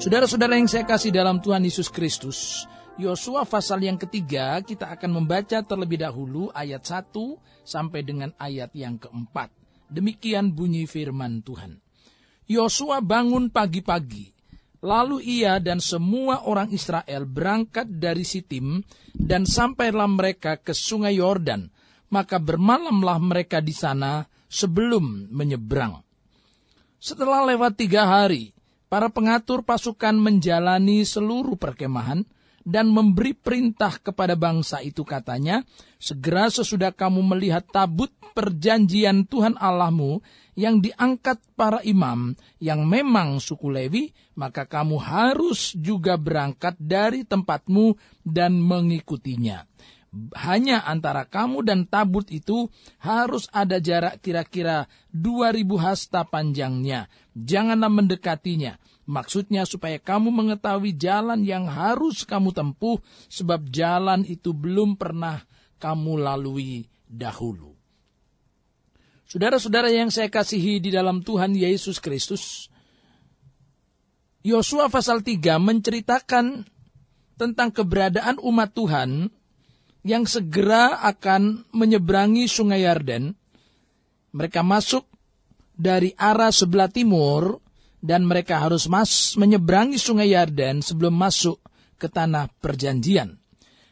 Saudara-saudara yang saya kasih dalam Tuhan Yesus Kristus, Yosua pasal yang ketiga kita akan membaca terlebih dahulu ayat 1 sampai dengan ayat yang keempat. Demikian bunyi firman Tuhan. Yosua bangun pagi-pagi, lalu ia dan semua orang Israel berangkat dari Sitim dan sampailah mereka ke sungai Yordan, maka bermalamlah mereka di sana sebelum menyeberang. Setelah lewat tiga hari, para pengatur pasukan menjalani seluruh perkemahan dan memberi perintah kepada bangsa itu katanya, segera sesudah kamu melihat tabut perjanjian Tuhan Allahmu yang diangkat para imam yang memang suku Lewi, maka kamu harus juga berangkat dari tempatmu dan mengikutinya hanya antara kamu dan tabut itu harus ada jarak kira-kira 2000 hasta panjangnya. Janganlah mendekatinya. Maksudnya supaya kamu mengetahui jalan yang harus kamu tempuh sebab jalan itu belum pernah kamu lalui dahulu. Saudara-saudara yang saya kasihi di dalam Tuhan Yesus Kristus, Yosua pasal 3 menceritakan tentang keberadaan umat Tuhan yang segera akan menyeberangi sungai Yarden. Mereka masuk dari arah sebelah timur dan mereka harus mas menyeberangi sungai Yarden sebelum masuk ke tanah perjanjian.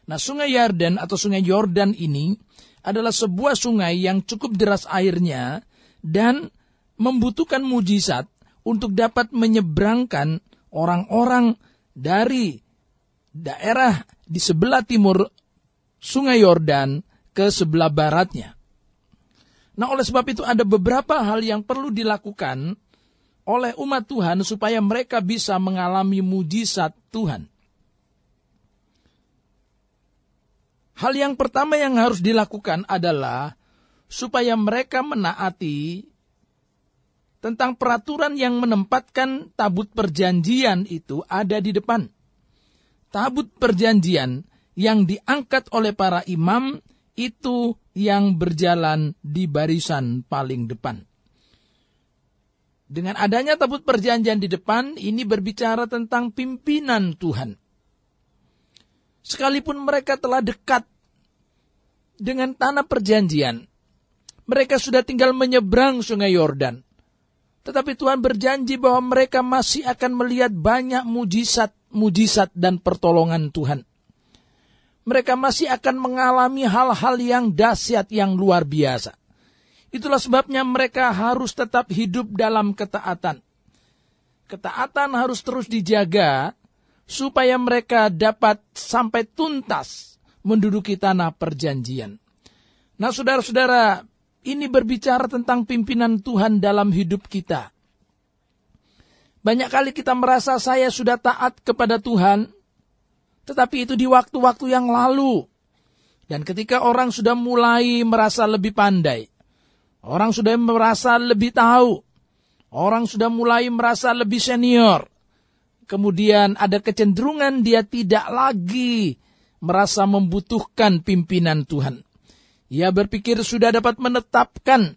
Nah, sungai Yarden atau sungai Yordan ini adalah sebuah sungai yang cukup deras airnya dan membutuhkan mujizat untuk dapat menyeberangkan orang-orang dari daerah di sebelah timur sungai Yordan ke sebelah baratnya. Nah, oleh sebab itu ada beberapa hal yang perlu dilakukan oleh umat Tuhan supaya mereka bisa mengalami mujizat Tuhan. Hal yang pertama yang harus dilakukan adalah supaya mereka menaati tentang peraturan yang menempatkan tabut perjanjian itu ada di depan. Tabut perjanjian yang diangkat oleh para imam itu yang berjalan di barisan paling depan. Dengan adanya tabut perjanjian di depan, ini berbicara tentang pimpinan Tuhan. Sekalipun mereka telah dekat dengan tanah perjanjian, mereka sudah tinggal menyeberang sungai Yordan. Tetapi Tuhan berjanji bahwa mereka masih akan melihat banyak mujizat, mujizat dan pertolongan Tuhan mereka masih akan mengalami hal-hal yang dahsyat yang luar biasa. Itulah sebabnya mereka harus tetap hidup dalam ketaatan. Ketaatan harus terus dijaga supaya mereka dapat sampai tuntas menduduki tanah perjanjian. Nah, saudara-saudara, ini berbicara tentang pimpinan Tuhan dalam hidup kita. Banyak kali kita merasa saya sudah taat kepada Tuhan, tetapi itu di waktu-waktu yang lalu. Dan ketika orang sudah mulai merasa lebih pandai, orang sudah merasa lebih tahu, orang sudah mulai merasa lebih senior, kemudian ada kecenderungan dia tidak lagi merasa membutuhkan pimpinan Tuhan. Ia berpikir sudah dapat menetapkan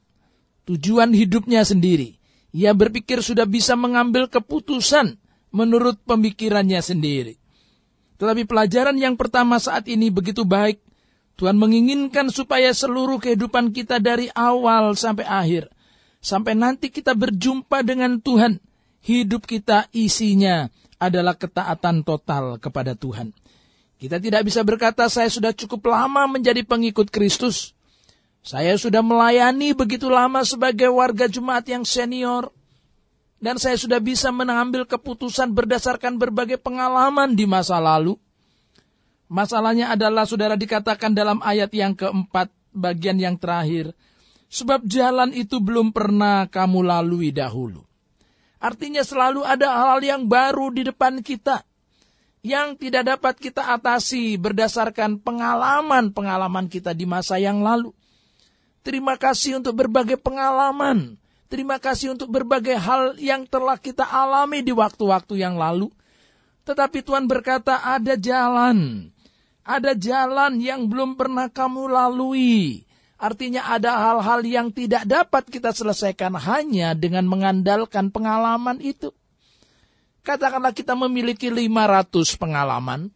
tujuan hidupnya sendiri. Ia berpikir sudah bisa mengambil keputusan menurut pemikirannya sendiri. Tetapi pelajaran yang pertama saat ini begitu baik. Tuhan menginginkan supaya seluruh kehidupan kita dari awal sampai akhir. Sampai nanti kita berjumpa dengan Tuhan. Hidup kita isinya adalah ketaatan total kepada Tuhan. Kita tidak bisa berkata saya sudah cukup lama menjadi pengikut Kristus. Saya sudah melayani begitu lama sebagai warga Jumat yang senior. Dan saya sudah bisa mengambil keputusan berdasarkan berbagai pengalaman di masa lalu. Masalahnya adalah saudara dikatakan dalam ayat yang keempat bagian yang terakhir. Sebab jalan itu belum pernah kamu lalui dahulu. Artinya selalu ada hal yang baru di depan kita. Yang tidak dapat kita atasi berdasarkan pengalaman-pengalaman kita di masa yang lalu. Terima kasih untuk berbagai pengalaman Terima kasih untuk berbagai hal yang telah kita alami di waktu-waktu yang lalu. Tetapi Tuhan berkata ada jalan. Ada jalan yang belum pernah kamu lalui. Artinya ada hal-hal yang tidak dapat kita selesaikan hanya dengan mengandalkan pengalaman itu. Katakanlah kita memiliki 500 pengalaman,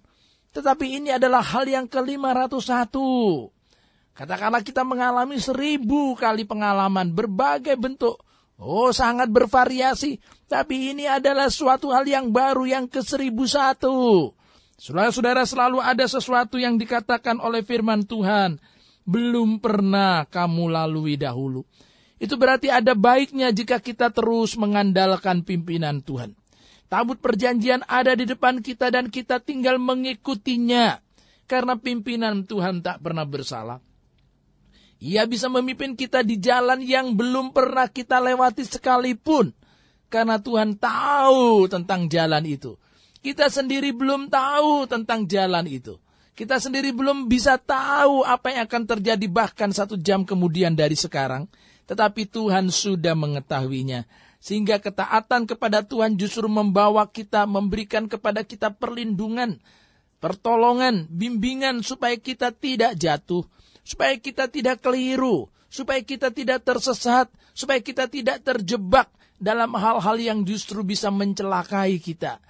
tetapi ini adalah hal yang ke-501. Katakanlah kita mengalami seribu kali pengalaman berbagai bentuk. Oh sangat bervariasi. Tapi ini adalah suatu hal yang baru yang ke seribu satu. Saudara-saudara selalu ada sesuatu yang dikatakan oleh firman Tuhan. Belum pernah kamu lalui dahulu. Itu berarti ada baiknya jika kita terus mengandalkan pimpinan Tuhan. Tabut perjanjian ada di depan kita dan kita tinggal mengikutinya. Karena pimpinan Tuhan tak pernah bersalah. Ia bisa memimpin kita di jalan yang belum pernah kita lewati sekalipun. Karena Tuhan tahu tentang jalan itu. Kita sendiri belum tahu tentang jalan itu. Kita sendiri belum bisa tahu apa yang akan terjadi bahkan satu jam kemudian dari sekarang. Tetapi Tuhan sudah mengetahuinya. Sehingga ketaatan kepada Tuhan justru membawa kita, memberikan kepada kita perlindungan, pertolongan, bimbingan supaya kita tidak jatuh supaya kita tidak keliru, supaya kita tidak tersesat, supaya kita tidak terjebak dalam hal-hal yang justru bisa mencelakai kita.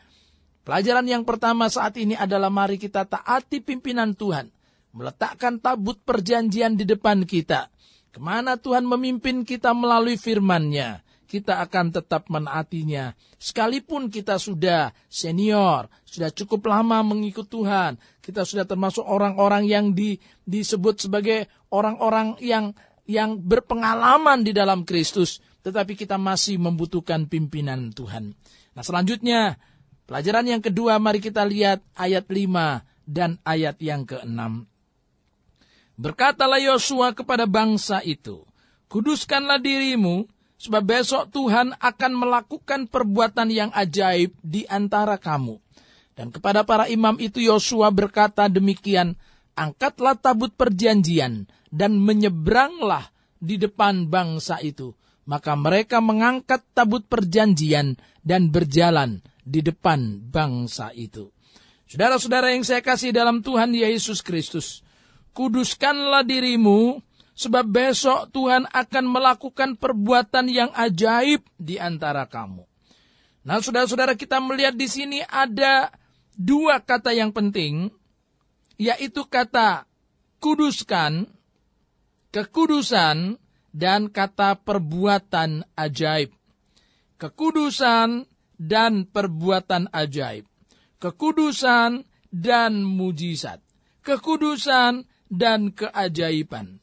Pelajaran yang pertama saat ini adalah mari kita taati pimpinan Tuhan. Meletakkan tabut perjanjian di depan kita. Ke mana Tuhan memimpin kita melalui firman-Nya kita akan tetap menaatinya. Sekalipun kita sudah senior, sudah cukup lama mengikut Tuhan, kita sudah termasuk orang-orang yang di, disebut sebagai orang-orang yang yang berpengalaman di dalam Kristus, tetapi kita masih membutuhkan pimpinan Tuhan. Nah selanjutnya, pelajaran yang kedua mari kita lihat ayat 5 dan ayat yang ke-6. Berkatalah Yosua kepada bangsa itu, Kuduskanlah dirimu, Sebab besok Tuhan akan melakukan perbuatan yang ajaib di antara kamu. Dan kepada para imam itu Yosua berkata demikian, Angkatlah tabut perjanjian dan menyeberanglah di depan bangsa itu. Maka mereka mengangkat tabut perjanjian dan berjalan di depan bangsa itu. Saudara-saudara yang saya kasih dalam Tuhan Yesus Kristus, kuduskanlah dirimu Sebab besok Tuhan akan melakukan perbuatan yang ajaib di antara kamu. Nah, saudara-saudara kita melihat di sini ada dua kata yang penting, yaitu kata kuduskan, kekudusan, dan kata perbuatan ajaib. Kekudusan dan perbuatan ajaib. Kekudusan dan mujizat. Kekudusan dan keajaiban.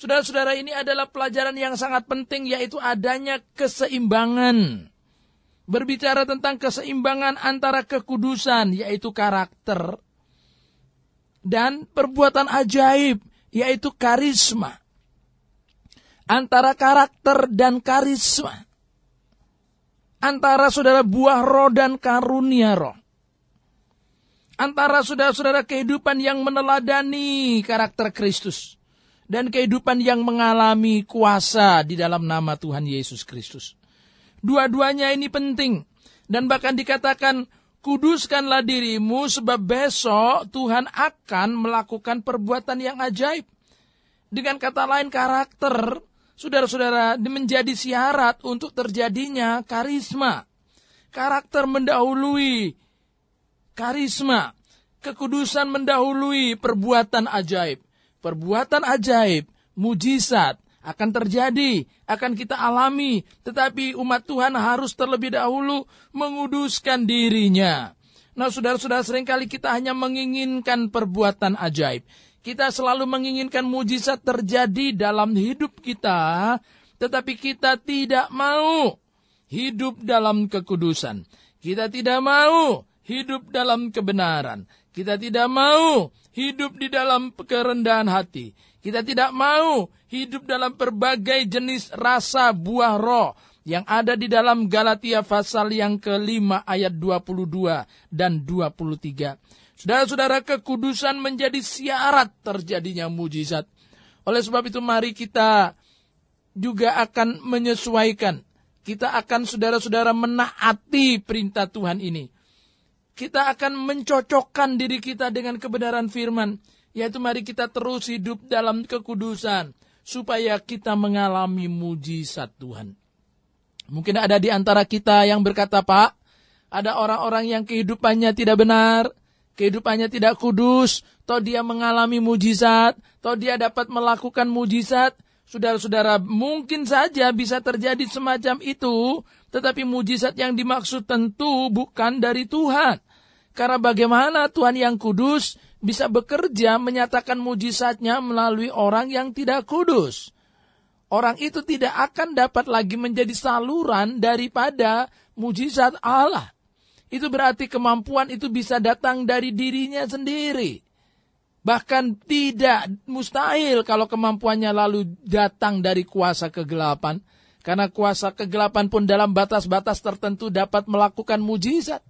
Saudara-saudara ini adalah pelajaran yang sangat penting yaitu adanya keseimbangan. Berbicara tentang keseimbangan antara kekudusan yaitu karakter dan perbuatan ajaib yaitu karisma. Antara karakter dan karisma. Antara saudara buah roh dan karunia roh. Antara saudara-saudara kehidupan yang meneladani karakter Kristus dan kehidupan yang mengalami kuasa di dalam nama Tuhan Yesus Kristus. Dua-duanya ini penting. Dan bahkan dikatakan, kuduskanlah dirimu sebab besok Tuhan akan melakukan perbuatan yang ajaib. Dengan kata lain karakter, saudara-saudara, menjadi syarat untuk terjadinya karisma. Karakter mendahului karisma. Kekudusan mendahului perbuatan ajaib perbuatan ajaib, mujizat akan terjadi, akan kita alami, tetapi umat Tuhan harus terlebih dahulu menguduskan dirinya. Nah, saudara-saudara, sering kali kita hanya menginginkan perbuatan ajaib. Kita selalu menginginkan mujizat terjadi dalam hidup kita, tetapi kita tidak mau hidup dalam kekudusan. Kita tidak mau hidup dalam kebenaran. Kita tidak mau hidup di dalam kerendahan hati. Kita tidak mau hidup dalam berbagai jenis rasa buah roh yang ada di dalam Galatia pasal yang kelima ayat 22 dan 23. Saudara-saudara kekudusan menjadi syarat terjadinya mujizat. Oleh sebab itu mari kita juga akan menyesuaikan. Kita akan saudara-saudara menaati perintah Tuhan ini kita akan mencocokkan diri kita dengan kebenaran firman. Yaitu mari kita terus hidup dalam kekudusan. Supaya kita mengalami mujizat Tuhan. Mungkin ada di antara kita yang berkata, Pak, ada orang-orang yang kehidupannya tidak benar, kehidupannya tidak kudus, toh dia mengalami mujizat, toh dia dapat melakukan mujizat. Saudara-saudara, mungkin saja bisa terjadi semacam itu, tetapi mujizat yang dimaksud tentu bukan dari Tuhan. Karena bagaimana Tuhan yang kudus bisa bekerja menyatakan mujizatnya melalui orang yang tidak kudus. Orang itu tidak akan dapat lagi menjadi saluran daripada mujizat Allah. Itu berarti kemampuan itu bisa datang dari dirinya sendiri. Bahkan tidak mustahil kalau kemampuannya lalu datang dari kuasa kegelapan. Karena kuasa kegelapan pun dalam batas-batas tertentu dapat melakukan mujizat.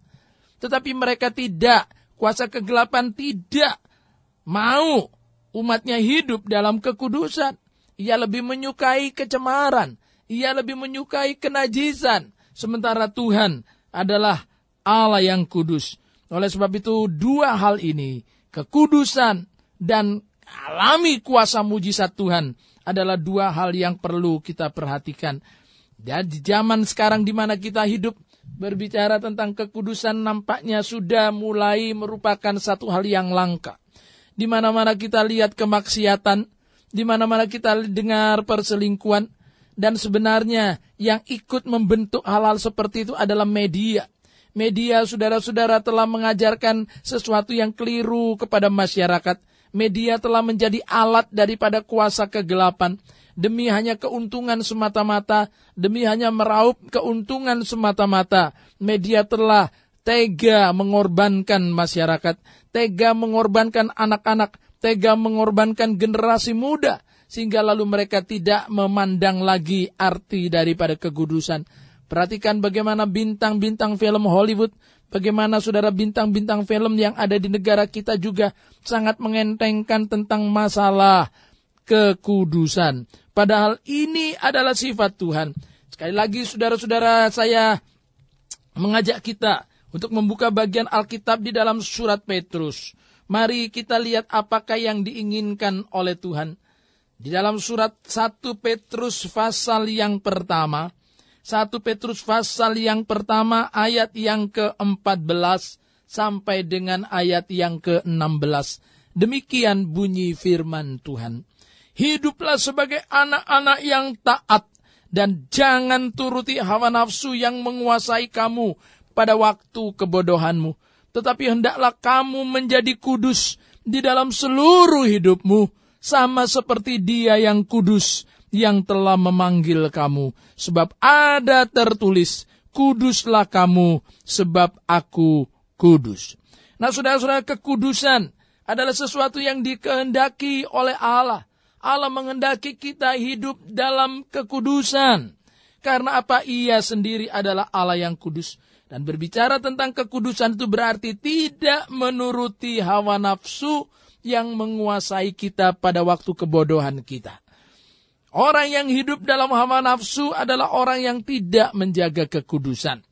Tetapi mereka tidak, kuasa kegelapan tidak mau umatnya hidup dalam kekudusan. Ia lebih menyukai kecemaran. Ia lebih menyukai kenajisan. Sementara Tuhan adalah Allah yang kudus. Oleh sebab itu dua hal ini, kekudusan dan alami kuasa mujizat Tuhan adalah dua hal yang perlu kita perhatikan. Dan di zaman sekarang di mana kita hidup, berbicara tentang kekudusan nampaknya sudah mulai merupakan satu hal yang langka. Di mana-mana kita lihat kemaksiatan, di mana-mana kita dengar perselingkuhan, dan sebenarnya yang ikut membentuk hal-hal seperti itu adalah media Media saudara-saudara telah mengajarkan sesuatu yang keliru kepada masyarakat. Media telah menjadi alat daripada kuasa kegelapan. Demi hanya keuntungan semata-mata, demi hanya meraup keuntungan semata-mata, media telah tega mengorbankan masyarakat, tega mengorbankan anak-anak, tega mengorbankan generasi muda, sehingga lalu mereka tidak memandang lagi arti daripada kekudusan. Perhatikan bagaimana bintang-bintang film Hollywood, bagaimana saudara bintang-bintang film yang ada di negara kita juga sangat mengentengkan tentang masalah kekudusan. Padahal ini adalah sifat Tuhan. Sekali lagi saudara-saudara saya mengajak kita untuk membuka bagian Alkitab di dalam surat Petrus. Mari kita lihat apakah yang diinginkan oleh Tuhan. Di dalam surat 1 Petrus pasal yang pertama, 1 Petrus pasal yang pertama ayat yang ke-14 sampai dengan ayat yang ke-16. Demikian bunyi firman Tuhan. Hiduplah sebagai anak-anak yang taat dan jangan turuti hawa nafsu yang menguasai kamu pada waktu kebodohanmu. Tetapi hendaklah kamu menjadi kudus di dalam seluruh hidupmu, sama seperti dia yang kudus yang telah memanggil kamu. Sebab ada tertulis, kuduslah kamu sebab aku kudus. Nah saudara-saudara kekudusan adalah sesuatu yang dikehendaki oleh Allah. Allah mengendaki kita hidup dalam kekudusan. Karena apa? Ia sendiri adalah Allah yang kudus. Dan berbicara tentang kekudusan itu berarti tidak menuruti hawa nafsu yang menguasai kita pada waktu kebodohan kita. Orang yang hidup dalam hawa nafsu adalah orang yang tidak menjaga kekudusan.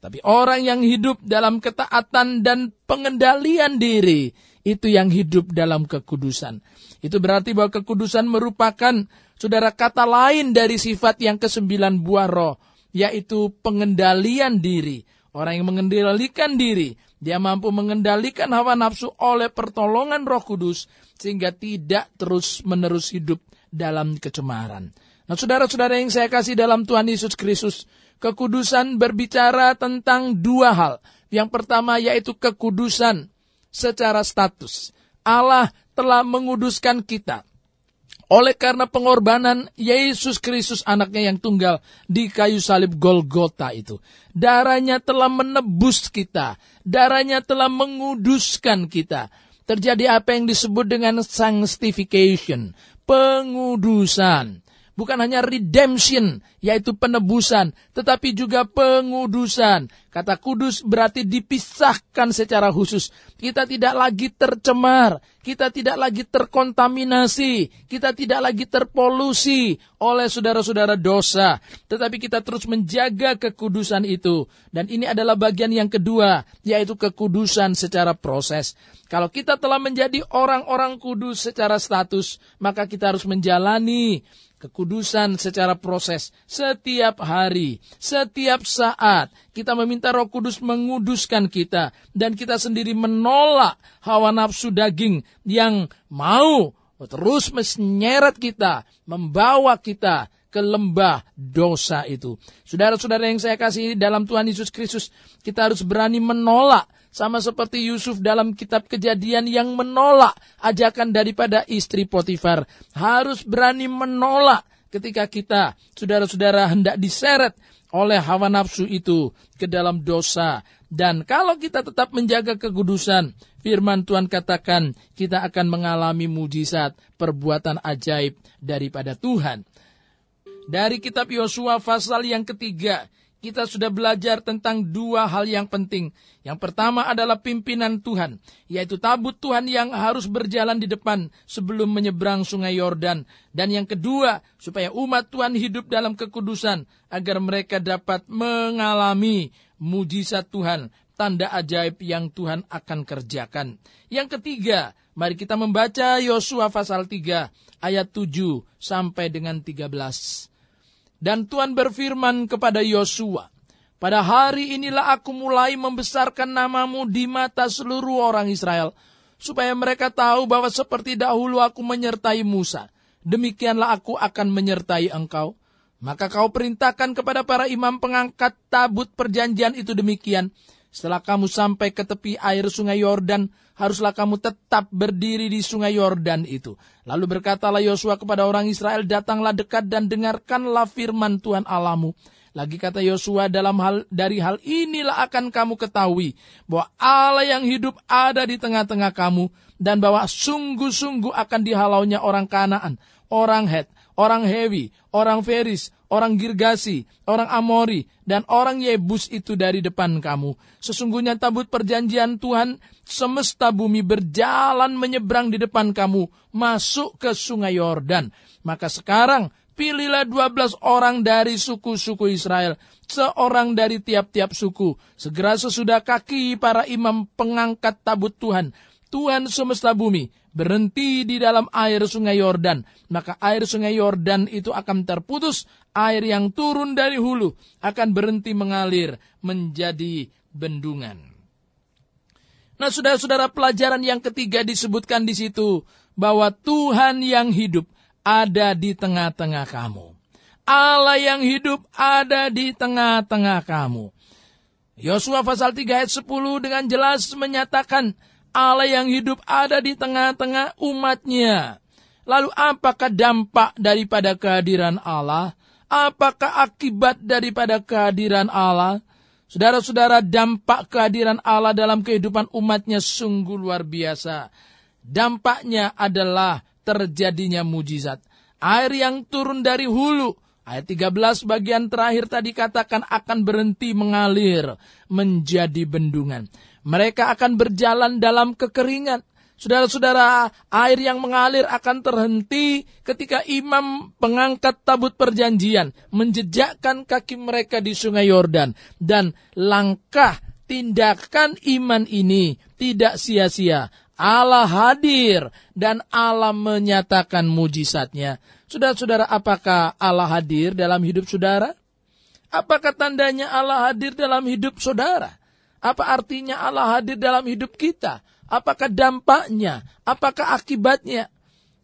Tapi orang yang hidup dalam ketaatan dan pengendalian diri, itu yang hidup dalam kekudusan. Itu berarti bahwa kekudusan merupakan saudara kata lain dari sifat yang kesembilan buah roh, yaitu pengendalian diri. Orang yang mengendalikan diri, dia mampu mengendalikan hawa nafsu oleh pertolongan roh kudus, sehingga tidak terus-menerus hidup dalam kecemaran. Nah, saudara-saudara yang saya kasih dalam Tuhan Yesus Kristus, kekudusan berbicara tentang dua hal. Yang pertama yaitu kekudusan secara status. Allah telah menguduskan kita. Oleh karena pengorbanan Yesus Kristus anaknya yang tunggal di kayu salib Golgota itu. Darahnya telah menebus kita. Darahnya telah menguduskan kita. Terjadi apa yang disebut dengan sanctification pengudusan. Bukan hanya redemption, yaitu penebusan, tetapi juga pengudusan. Kata kudus berarti dipisahkan secara khusus. Kita tidak lagi tercemar, kita tidak lagi terkontaminasi, kita tidak lagi terpolusi oleh saudara-saudara dosa. Tetapi kita terus menjaga kekudusan itu. Dan ini adalah bagian yang kedua, yaitu kekudusan secara proses. Kalau kita telah menjadi orang-orang kudus secara status, maka kita harus menjalani kekudusan secara proses setiap hari, setiap saat. Kita meminta Roh Kudus menguduskan kita dan kita sendiri menolak hawa nafsu daging yang mau terus menyeret kita, membawa kita ke lembah dosa itu. Saudara-saudara yang saya kasih dalam Tuhan Yesus Kristus, kita harus berani menolak sama seperti Yusuf dalam kitab kejadian yang menolak ajakan daripada istri Potifar. Harus berani menolak ketika kita, saudara-saudara, hendak diseret oleh hawa nafsu itu ke dalam dosa. Dan kalau kita tetap menjaga kekudusan, firman Tuhan katakan kita akan mengalami mujizat perbuatan ajaib daripada Tuhan. Dari kitab Yosua pasal yang ketiga, kita sudah belajar tentang dua hal yang penting. Yang pertama adalah pimpinan Tuhan, yaitu tabut Tuhan yang harus berjalan di depan sebelum menyeberang sungai Yordan. Dan yang kedua, supaya umat Tuhan hidup dalam kekudusan, agar mereka dapat mengalami mujizat Tuhan, tanda ajaib yang Tuhan akan kerjakan. Yang ketiga, mari kita membaca Yosua pasal 3 ayat 7 sampai dengan 13. Dan Tuhan berfirman kepada Yosua, pada hari inilah aku mulai membesarkan namamu di mata seluruh orang Israel, supaya mereka tahu bahwa seperti dahulu aku menyertai Musa, demikianlah aku akan menyertai engkau. Maka kau perintahkan kepada para imam pengangkat tabut perjanjian itu demikian, setelah kamu sampai ke tepi air sungai Yordan, haruslah kamu tetap berdiri di sungai Yordan itu. Lalu berkatalah Yosua kepada orang Israel, datanglah dekat dan dengarkanlah firman Tuhan Alamu. Lagi kata Yosua dalam hal dari hal inilah akan kamu ketahui bahwa Allah yang hidup ada di tengah-tengah kamu dan bahwa sungguh-sungguh akan dihalaunya orang Kanaan, orang Het, orang Hewi, orang Feris, orang Girgasi, orang Amori, dan orang Yebus itu dari depan kamu. Sesungguhnya tabut perjanjian Tuhan semesta bumi berjalan menyeberang di depan kamu, masuk ke sungai Yordan. Maka sekarang pilihlah dua belas orang dari suku-suku Israel, seorang dari tiap-tiap suku. Segera sesudah kaki para imam pengangkat tabut Tuhan, Tuhan semesta bumi, berhenti di dalam air sungai Yordan, maka air sungai Yordan itu akan terputus, air yang turun dari hulu akan berhenti mengalir menjadi bendungan. Nah, saudara-saudara, pelajaran yang ketiga disebutkan di situ bahwa Tuhan yang hidup ada di tengah-tengah kamu. Allah yang hidup ada di tengah-tengah kamu. Yosua pasal 3 ayat 10 dengan jelas menyatakan Allah yang hidup ada di tengah-tengah umatnya. Lalu apakah dampak daripada kehadiran Allah? Apakah akibat daripada kehadiran Allah? Saudara-saudara, dampak kehadiran Allah dalam kehidupan umatnya sungguh luar biasa. Dampaknya adalah terjadinya mujizat. Air yang turun dari hulu, ayat 13 bagian terakhir tadi katakan akan berhenti mengalir menjadi bendungan. Mereka akan berjalan dalam kekeringan. Saudara-saudara, air yang mengalir akan terhenti ketika imam pengangkat tabut perjanjian menjejakkan kaki mereka di sungai Yordan dan langkah tindakan iman ini tidak sia-sia. Allah hadir dan Allah menyatakan mujizatnya. Saudara-saudara, apakah Allah hadir dalam hidup saudara? Apakah tandanya Allah hadir dalam hidup saudara? Apa artinya Allah hadir dalam hidup kita? Apakah dampaknya? Apakah akibatnya?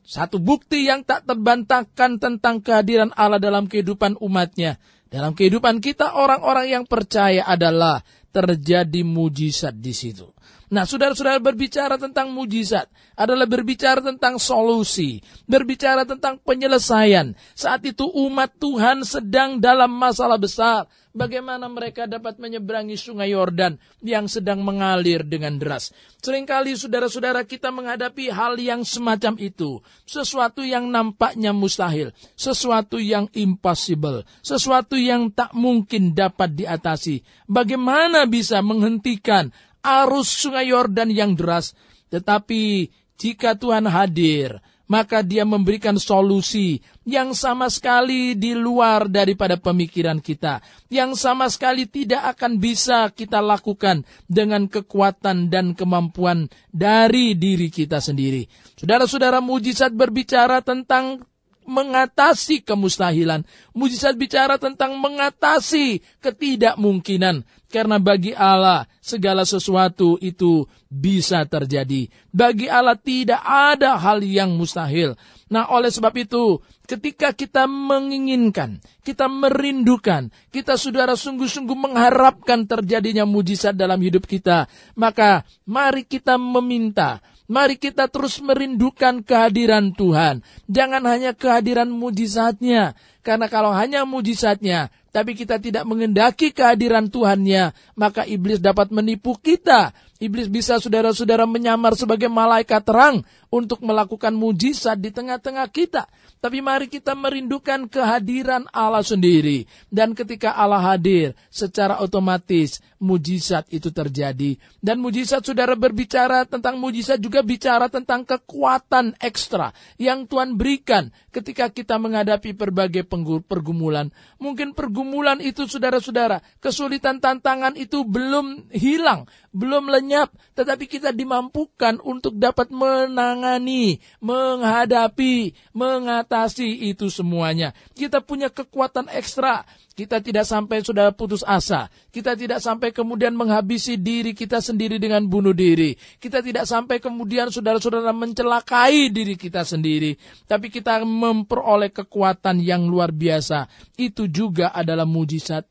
Satu bukti yang tak terbantahkan tentang kehadiran Allah dalam kehidupan umatnya. Dalam kehidupan kita orang-orang yang percaya adalah terjadi mujizat di situ. Nah, saudara-saudara berbicara tentang mujizat adalah berbicara tentang solusi, berbicara tentang penyelesaian. Saat itu umat Tuhan sedang dalam masalah besar. Bagaimana mereka dapat menyeberangi sungai Yordan yang sedang mengalir dengan deras. Seringkali saudara-saudara kita menghadapi hal yang semacam itu. Sesuatu yang nampaknya mustahil. Sesuatu yang impossible. Sesuatu yang tak mungkin dapat diatasi. Bagaimana bisa menghentikan arus sungai Yordan yang deras. Tetapi jika Tuhan hadir, maka dia memberikan solusi yang sama sekali di luar daripada pemikiran kita, yang sama sekali tidak akan bisa kita lakukan dengan kekuatan dan kemampuan dari diri kita sendiri. Saudara-saudara, mujizat berbicara tentang mengatasi kemustahilan. Mujizat bicara tentang mengatasi ketidakmungkinan. Karena bagi Allah segala sesuatu itu bisa terjadi. Bagi Allah tidak ada hal yang mustahil. Nah oleh sebab itu ketika kita menginginkan, kita merindukan, kita saudara sungguh-sungguh mengharapkan terjadinya mujizat dalam hidup kita. Maka mari kita meminta, Mari kita terus merindukan kehadiran Tuhan. Jangan hanya kehadiran mujizatnya. Karena kalau hanya mujizatnya, tapi kita tidak mengendaki kehadiran Tuhannya, maka iblis dapat menipu kita. Iblis bisa saudara-saudara menyamar sebagai malaikat terang untuk melakukan mujizat di tengah-tengah kita. Tapi mari kita merindukan kehadiran Allah sendiri. Dan ketika Allah hadir, secara otomatis mujizat itu terjadi. Dan mujizat saudara berbicara tentang mujizat juga bicara tentang kekuatan ekstra yang Tuhan berikan ketika kita menghadapi berbagai pergumulan. Mungkin pergumulan itu saudara-saudara, kesulitan tantangan itu belum hilang, belum lenyap, tetapi kita dimampukan untuk dapat menangani, menghadapi, mengatasi itu semuanya. Kita punya kekuatan ekstra. Kita tidak sampai sudah putus asa. Kita tidak sampai kemudian menghabisi diri kita sendiri dengan bunuh diri. Kita tidak sampai kemudian saudara-saudara mencelakai diri kita sendiri. Tapi kita memperoleh kekuatan yang luar biasa. Itu juga adalah mujizat.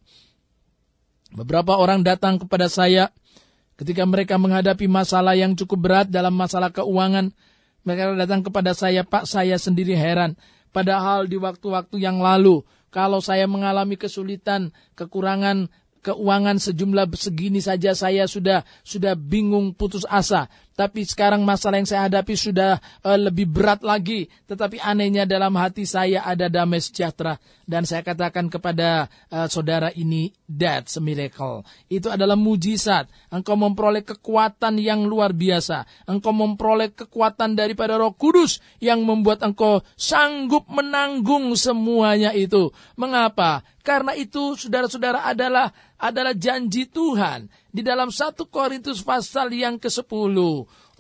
Beberapa orang datang kepada saya ketika mereka menghadapi masalah yang cukup berat dalam masalah keuangan. Mereka datang kepada saya, Pak, saya sendiri heran. Padahal di waktu-waktu yang lalu, kalau saya mengalami kesulitan, kekurangan keuangan sejumlah segini saja saya sudah sudah bingung putus asa. Tapi sekarang masalah yang saya hadapi sudah uh, lebih berat lagi. Tetapi anehnya dalam hati saya ada damai sejahtera. Dan saya katakan kepada uh, saudara ini, that's a miracle. Itu adalah mujizat. Engkau memperoleh kekuatan yang luar biasa. Engkau memperoleh kekuatan daripada roh kudus yang membuat engkau sanggup menanggung semuanya itu. Mengapa? Karena itu saudara-saudara adalah adalah janji Tuhan di dalam satu Korintus pasal yang ke-10.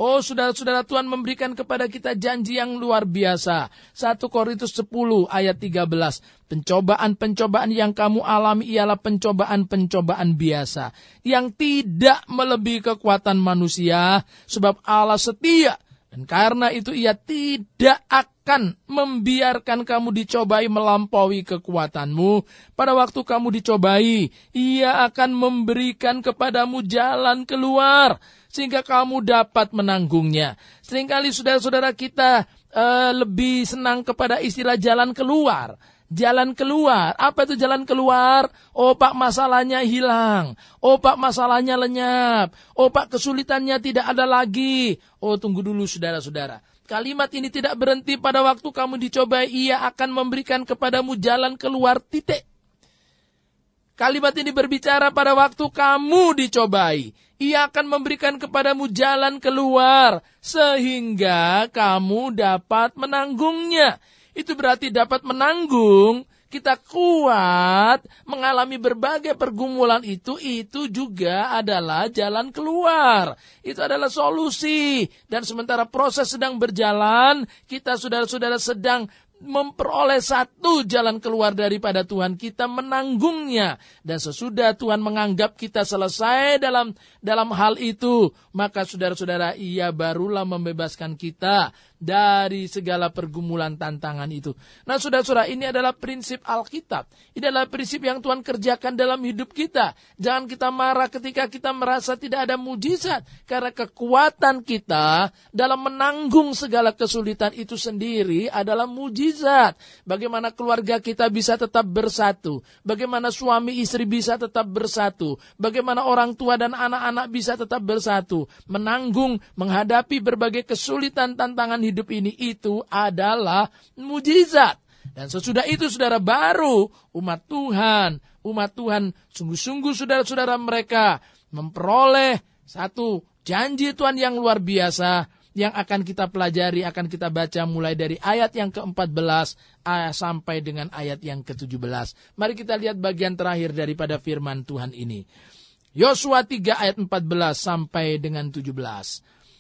Oh saudara-saudara Tuhan memberikan kepada kita janji yang luar biasa. 1 Korintus 10 ayat 13. Pencobaan-pencobaan yang kamu alami ialah pencobaan-pencobaan biasa. Yang tidak melebihi kekuatan manusia. Sebab Allah setia dan karena itu ia tidak akan membiarkan kamu dicobai melampaui kekuatanmu. Pada waktu kamu dicobai, ia akan memberikan kepadamu jalan keluar. Sehingga kamu dapat menanggungnya. Seringkali saudara-saudara kita uh, lebih senang kepada istilah jalan keluar jalan keluar. Apa itu jalan keluar? Oh masalahnya hilang. Oh masalahnya lenyap. Oh kesulitannya tidak ada lagi. Oh tunggu dulu saudara-saudara. Kalimat ini tidak berhenti pada waktu kamu dicobai. Ia akan memberikan kepadamu jalan keluar titik. Kalimat ini berbicara pada waktu kamu dicobai. Ia akan memberikan kepadamu jalan keluar. Sehingga kamu dapat menanggungnya itu berarti dapat menanggung, kita kuat mengalami berbagai pergumulan itu, itu juga adalah jalan keluar. Itu adalah solusi. Dan sementara proses sedang berjalan, kita saudara-saudara sedang memperoleh satu jalan keluar daripada Tuhan kita menanggungnya dan sesudah Tuhan menganggap kita selesai dalam dalam hal itu maka saudara-saudara ia barulah membebaskan kita dari segala pergumulan tantangan itu. Nah, saudara-saudara, ini adalah prinsip Alkitab. Ini adalah prinsip yang Tuhan kerjakan dalam hidup kita. Jangan kita marah ketika kita merasa tidak ada mujizat, karena kekuatan kita dalam menanggung segala kesulitan itu sendiri adalah mujizat. Bagaimana keluarga kita bisa tetap bersatu, bagaimana suami istri bisa tetap bersatu, bagaimana orang tua dan anak-anak bisa tetap bersatu, menanggung, menghadapi berbagai kesulitan tantangan hidup ini itu adalah mujizat. Dan sesudah itu saudara baru umat Tuhan, umat Tuhan sungguh-sungguh saudara-saudara mereka memperoleh satu janji Tuhan yang luar biasa yang akan kita pelajari, akan kita baca mulai dari ayat yang ke-14 sampai dengan ayat yang ke-17. Mari kita lihat bagian terakhir daripada firman Tuhan ini. Yosua 3 ayat 14 sampai dengan 17.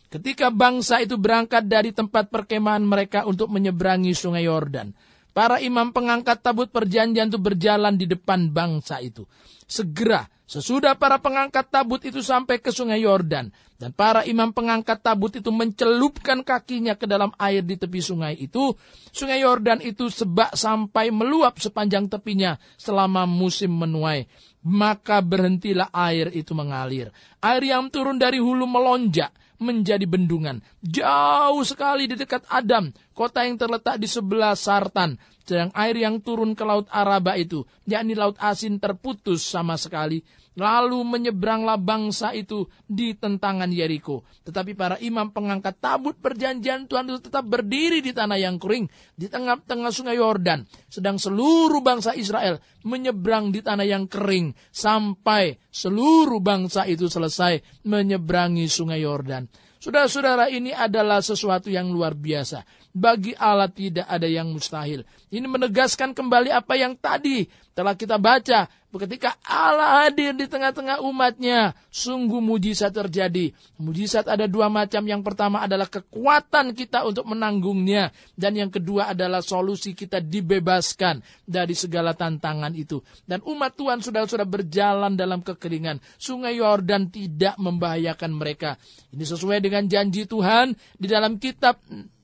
Ketika bangsa itu berangkat dari tempat perkemahan mereka untuk menyeberangi sungai Yordan, para imam pengangkat tabut perjanjian itu berjalan di depan bangsa itu. Segera sesudah para pengangkat tabut itu sampai ke sungai Yordan dan para imam pengangkat tabut itu mencelupkan kakinya ke dalam air di tepi sungai itu, sungai Yordan itu sebak sampai meluap sepanjang tepinya selama musim menuai. Maka berhentilah air itu mengalir. Air yang turun dari hulu melonjak menjadi bendungan. Jauh sekali di dekat Adam, kota yang terletak di sebelah Sartan. Sedang air yang turun ke Laut Araba itu, yakni Laut Asin terputus sama sekali. Lalu menyeberanglah bangsa itu di tentangan Yeriko. Tetapi para imam pengangkat tabut perjanjian Tuhan itu tetap berdiri di tanah yang kering, di tengah-tengah sungai Yordan. Sedang seluruh bangsa Israel menyeberang di tanah yang kering sampai seluruh bangsa itu selesai menyeberangi sungai Yordan. Saudara-saudara ini adalah sesuatu yang luar biasa. Bagi Allah tidak ada yang mustahil. Ini menegaskan kembali apa yang tadi telah kita baca Ketika Allah hadir di tengah-tengah umatnya, sungguh mujizat terjadi. Mujizat ada dua macam. Yang pertama adalah kekuatan kita untuk menanggungnya. Dan yang kedua adalah solusi kita dibebaskan dari segala tantangan itu. Dan umat Tuhan sudah-sudah berjalan dalam kekeringan. Sungai Yordan tidak membahayakan mereka. Ini sesuai dengan janji Tuhan di dalam kitab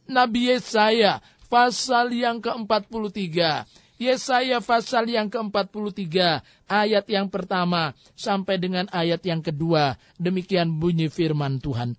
Nabi Yesaya pasal yang ke-43. Yesaya pasal yang ke-43 ayat yang pertama sampai dengan ayat yang kedua. Demikian bunyi firman Tuhan.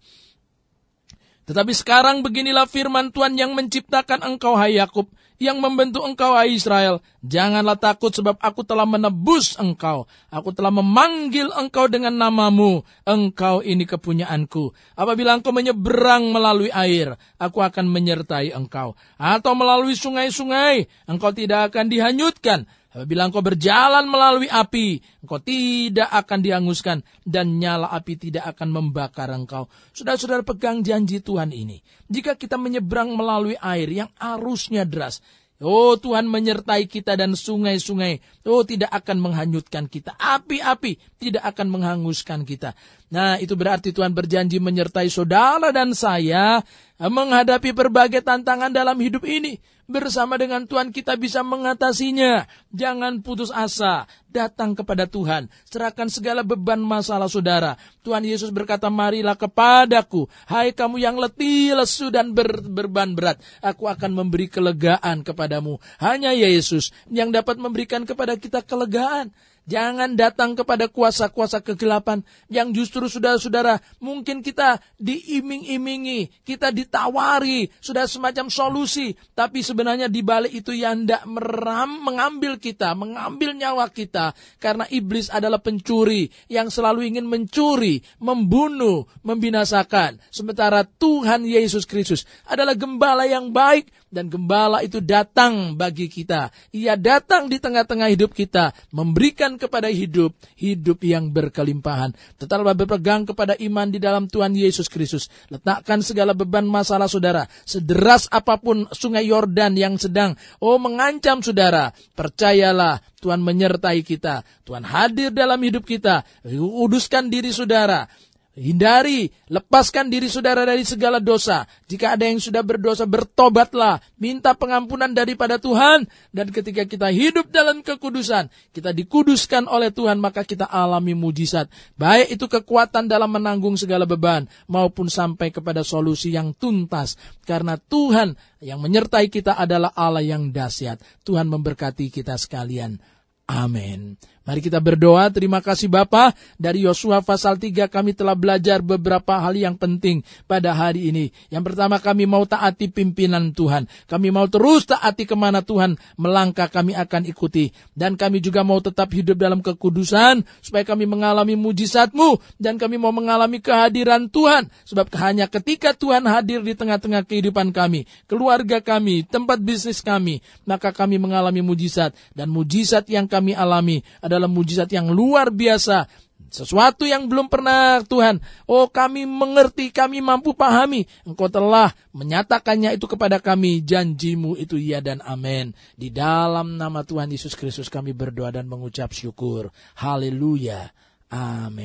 Tetapi sekarang beginilah firman Tuhan yang menciptakan engkau hai Yakub yang membentuk engkau, hai Israel. Janganlah takut sebab aku telah menebus engkau. Aku telah memanggil engkau dengan namamu. Engkau ini kepunyaanku. Apabila engkau menyeberang melalui air, aku akan menyertai engkau. Atau melalui sungai-sungai, engkau tidak akan dihanyutkan. Apabila engkau berjalan melalui api, engkau tidak akan dihanguskan dan nyala api tidak akan membakar engkau. Saudara-saudara pegang janji Tuhan ini. Jika kita menyeberang melalui air yang arusnya deras, Oh Tuhan menyertai kita dan sungai-sungai. Oh tidak akan menghanyutkan kita. Api-api tidak akan menghanguskan kita. Nah itu berarti Tuhan berjanji menyertai saudara dan saya menghadapi berbagai tantangan dalam hidup ini. Bersama dengan Tuhan kita bisa mengatasinya. Jangan putus asa. Datang kepada Tuhan. Serahkan segala beban masalah saudara. Tuhan Yesus berkata, marilah kepadaku. Hai kamu yang letih, lesu, dan ber, berban berat. Aku akan memberi kelegaan kepadamu. Hanya Yesus yang dapat memberikan kepada kita kelegaan. Jangan datang kepada kuasa-kuasa kegelapan yang justru saudara-saudara mungkin kita diiming-imingi, kita ditawari, sudah semacam solusi. Tapi sebenarnya di balik itu yang tidak meram, mengambil kita, mengambil nyawa kita. Karena iblis adalah pencuri yang selalu ingin mencuri, membunuh, membinasakan. Sementara Tuhan Yesus Kristus adalah gembala yang baik dan gembala itu datang bagi kita. Ia datang di tengah-tengah hidup kita, memberikan kepada hidup, hidup yang berkelimpahan. Tetaplah berpegang kepada iman di dalam Tuhan Yesus Kristus. Letakkan segala beban masalah saudara, sederas apa pun sungai Yordan yang sedang, oh mengancam saudara, percayalah Tuhan menyertai kita. Tuhan hadir dalam hidup kita. Uduskan diri saudara. Hindari, lepaskan diri saudara dari segala dosa. Jika ada yang sudah berdosa, bertobatlah. Minta pengampunan daripada Tuhan. Dan ketika kita hidup dalam kekudusan, kita dikuduskan oleh Tuhan, maka kita alami mujizat. Baik itu kekuatan dalam menanggung segala beban, maupun sampai kepada solusi yang tuntas. Karena Tuhan yang menyertai kita adalah Allah yang dahsyat. Tuhan memberkati kita sekalian. Amin. Mari kita berdoa. Terima kasih Bapa. Dari Yosua pasal 3 kami telah belajar beberapa hal yang penting pada hari ini. Yang pertama kami mau taati pimpinan Tuhan. Kami mau terus taati ke mana Tuhan melangkah kami akan ikuti. Dan kami juga mau tetap hidup dalam kekudusan. Supaya kami mengalami mujizatmu. Dan kami mau mengalami kehadiran Tuhan. Sebab hanya ketika Tuhan hadir di tengah-tengah kehidupan kami. Keluarga kami, tempat bisnis kami. Maka kami mengalami mujizat. Dan mujizat yang kami alami adalah adalah mujizat yang luar biasa. Sesuatu yang belum pernah Tuhan. Oh kami mengerti, kami mampu pahami. Engkau telah menyatakannya itu kepada kami. Janjimu itu iya dan amin. Di dalam nama Tuhan Yesus Kristus kami berdoa dan mengucap syukur. Haleluya. Amin.